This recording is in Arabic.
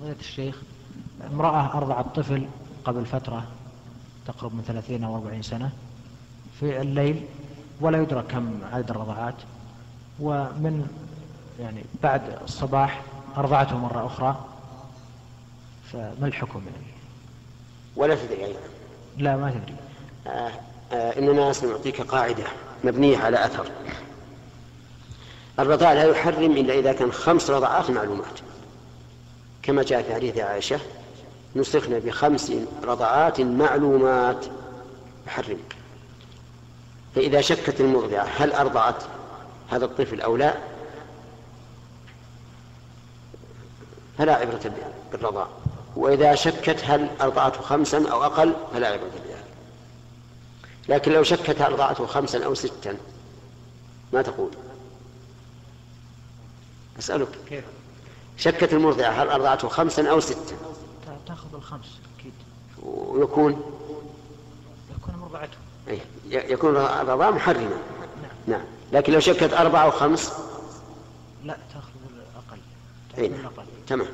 فضيلة الشيخ امرأة أرضعت طفل قبل فترة تقرب من ثلاثين أو أربعين سنة في الليل ولا يدرك كم عدد الرضعات ومن يعني بعد الصباح أرضعته مرة أخرى فما الحكم يعني؟ ولا تدري أيضا. لا ما تدري. آه آه إننا سنعطيك قاعدة مبنية على أثر. الرضاع لا يحرم إلا إذا كان خمس رضعات معلومات. كما جاء في حديث عائشة نسخنا بخمس رضعات معلومات. يحرم فإذا شكت المرضعة هل أرضعت؟ هذا الطفل أو لا؟ فلا عبرة بالرضاع. وإذا شكت هل أرضعته خمسا أو أقل؟ فلا عبرة بذلك لكن لو شكت أرضعته خمسا أو ستا ما تقول؟ أسألك. كيف؟ شكت المرضعة هل أرضعته خمسا أو ستا؟ تأخذ الخمس أكيد. ويكون؟ يكون مرضعته. أي يكون الرضاع محرما نعم. نعم. لكن لو شكت أربعة أو خمس لا تأخذ الأقل. أي تأخذ نعم الأقل. تمام.